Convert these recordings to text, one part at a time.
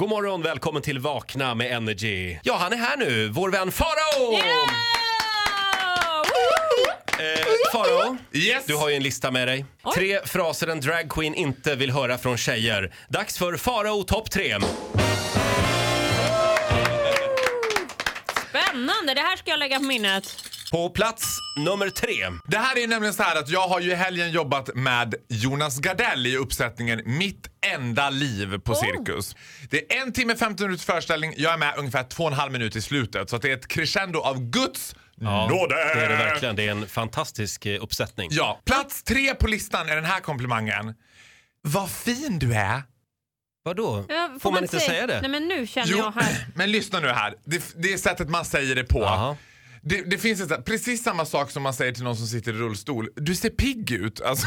God morgon, välkommen till Vakna med Energy. Ja, han är här nu, vår vän Farao! Eh, Farao, Yes. du har ju en lista med dig. Tre fraser en dragqueen inte vill höra från tjejer. Dags för Farao topp tre. Spännande, det här ska jag lägga på minnet. På plats nummer tre. Det här är nämligen så här att jag har ju i helgen jobbat med Jonas Gardell i uppsättningen Mitt enda liv på Cirkus. Det är en timme 15 minuters föreställning. Jag är med ungefär två och en halv minut i slutet. Så att det är ett crescendo av Guds nåde. Det är det verkligen. Det är en fantastisk eh, uppsättning. Ja, plats tre på listan är den här komplimangen. Vad fin du är. Vadå? Ja, Får man inte säga det? Nej men nu känner jag här. men lyssna nu här. Det, det är sättet man säger det på. Jaha. Det, det finns ett, precis samma sak som man säger till någon som sitter i rullstol. Du ser pigg ut. Alltså,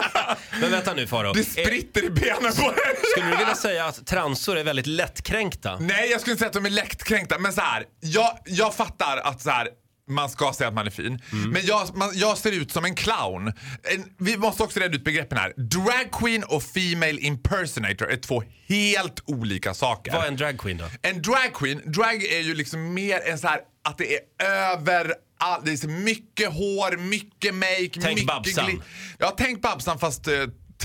Men vänta nu Farao. det spritter i benen på dig. Skulle du vilja säga att transor är väldigt lättkränkta? Nej, jag skulle inte säga att de är lättkränkta. Men så här, jag, jag fattar att så här, man ska säga att man är fin. Mm. Men jag, man, jag ser ut som en clown. En, vi måste också reda ut begreppen här. Drag queen och female impersonator är två helt olika saker. Vad är en dragqueen då? En drag queen, drag är ju liksom mer en så här att det är över all, det är mycket hår, mycket make, Tänk mycket Babsan. Ja, tänk Babsan fast uh,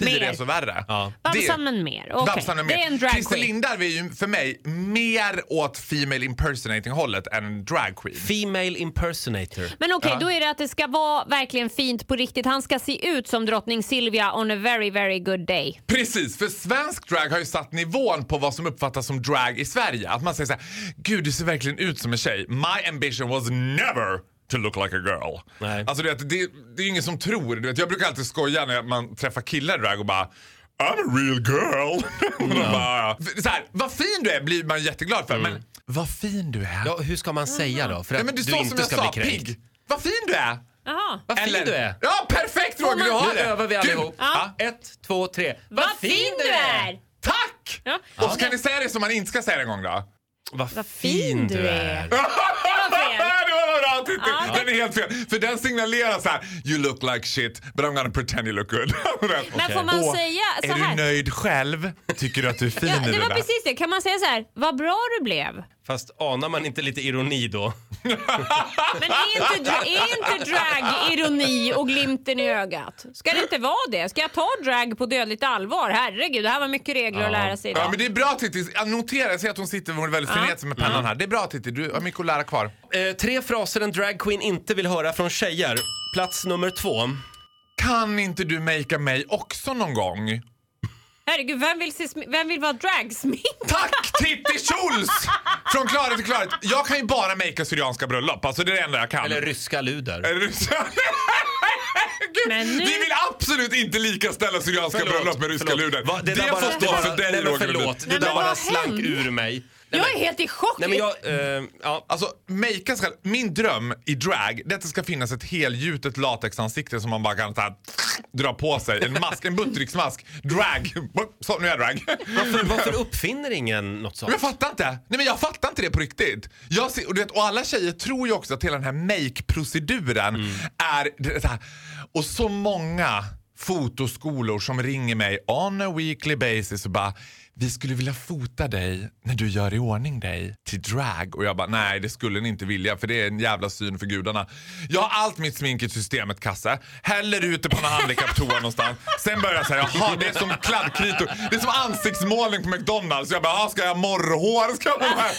tio Mer. så värre. Ja. Babsan men mer. Okej, Babsan är det är mer. en drag Christer. Lindarw är ju för mig mer åt female impersonating hållet än en drag queen. Female impersonator. Men okej, Ja. då är det att det ska vara verkligen fint på riktigt. Han ska se ut som drottning Silvia on a very, very good day. Precis, för svensk drag har ju satt nivån på vad som uppfattas som drag i Sverige. Att man säger så här, gud du ser verkligen ut som en tjej. My ambition was never to look like a girl. Nej. Alltså du vet, det, det är ingen som tror. Du vet, jag brukar alltid skoja när man träffar killar i drag och bara I'm a real girl. Och de bara, så här, vad fin du är blir man jätteglad för. Men vad fin du är. Ja, hur ska man säga då? För att Nej, men du, du inte som jag ska sa, bli kränkt. pigg. Vad fin du är. Jaha. Vad fin du är. Ja, perfekt Roger, du har Nu det. övar vi allihop. Ja. Ett, två, tre. Vad fin du är! Tack! Ja. Och så kan ni säga det som man inte ska säga det en gång då. Vad Vad fin du är. det Titti! Ja. Den är helt fel. För den signalerar så här: You look like shit but I'm gonna pretend you look good. Men får man Och, säga så Är här? du nöjd själv? Tycker du att du är fin Ja, i det det var där? precis det. Kan man säga så här, vad bra du blev? Fast anar man inte lite ironi då? Men är inte, är inte drag ironi och glimten i ögat? Ska det inte vara det? Ska jag ta drag på dödligt allvar? Herregud, det här var mycket regler att lära sig idag. Ja men det är bra Titti. Jag noterar, jag ser att hon sitter hon är väldigt frenetisk med pennan här. Det är bra Titti, du har mycket att lära kvar. Eh, tre fraser en dragqueen inte vill höra från tjejer. Plats nummer två. Kan inte du makea mig också någon gång? Herregud, vem vill, se, vem vill vara dragsmink? Tack Titti Schultz! Från klarhet till klarhet. Jag kan ju bara makea syrianska bröllop, alltså det är det enda jag kan. Eller ryska luder. Det? Gud, Men nu- Vi vill absolut inte likaställa syrianska bröllop med ryska förlåt. luder. Va, det där får bara- stå det för dig Roger Förlåt, Nordin. det där bara slank ur mig. Nej, Jag men- är helt i chock. Nej men jag, eh, ja. Alltså, makea ska, min dröm i drag det är att det ska finnas ett helgjutet latexansikte som man bara kan så här, dra på sig. En mask, en buttricksmask. Drag. Så, nu är jag drag. Varför, varför uppfinner ingen något sånt? Men jag fattar inte. Nej men jag fattar inte det på riktigt. Jag ser, och, du vet, och alla tjejer tror ju också att hela den här make-proceduren är... Det, så här, och så många fotoskolor som ringer mig on a weekly basis och bara vi skulle vilja fota dig när du gör i ordning dig till drag. Och jag bara nej det skulle ni inte vilja för det är en jävla syn för gudarna. Jag har allt mitt smink i systemet kasse, häller ut det på någon handikapptoa någonstans. Sen börjar jag säga jaha det är som kladdkritor, det är som ansiktsmålning på McDonalds. Jag bara ska jag ha morrhår? Ska jag ha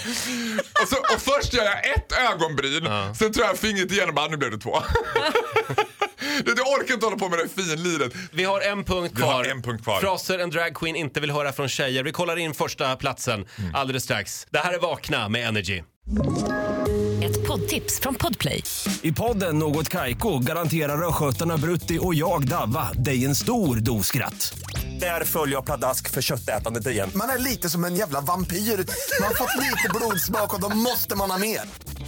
och, så, och först gör jag ett ögonbryn, sen tror jag fingret igenom och bara nu blev det två. Det- Jag orkar inte hålla på med det finliret. Vi har en punkt Vi har kvar. en punkt kvar. Fraser en dragqueen inte vill höra från tjejer. Vi kollar in första platsen Mm. alldeles strax. Det här är Vakna med Energy. Ett poddtips från Podplay. I podden Något Kaiko garanterar östgötarna Brutti och jag, Davva, dig en stor dos skratt. Där följer jag pladask för köttätandet igen. Man är lite som en jävla vampyr. Man har fått lite blodsmak och då måste man ha mer.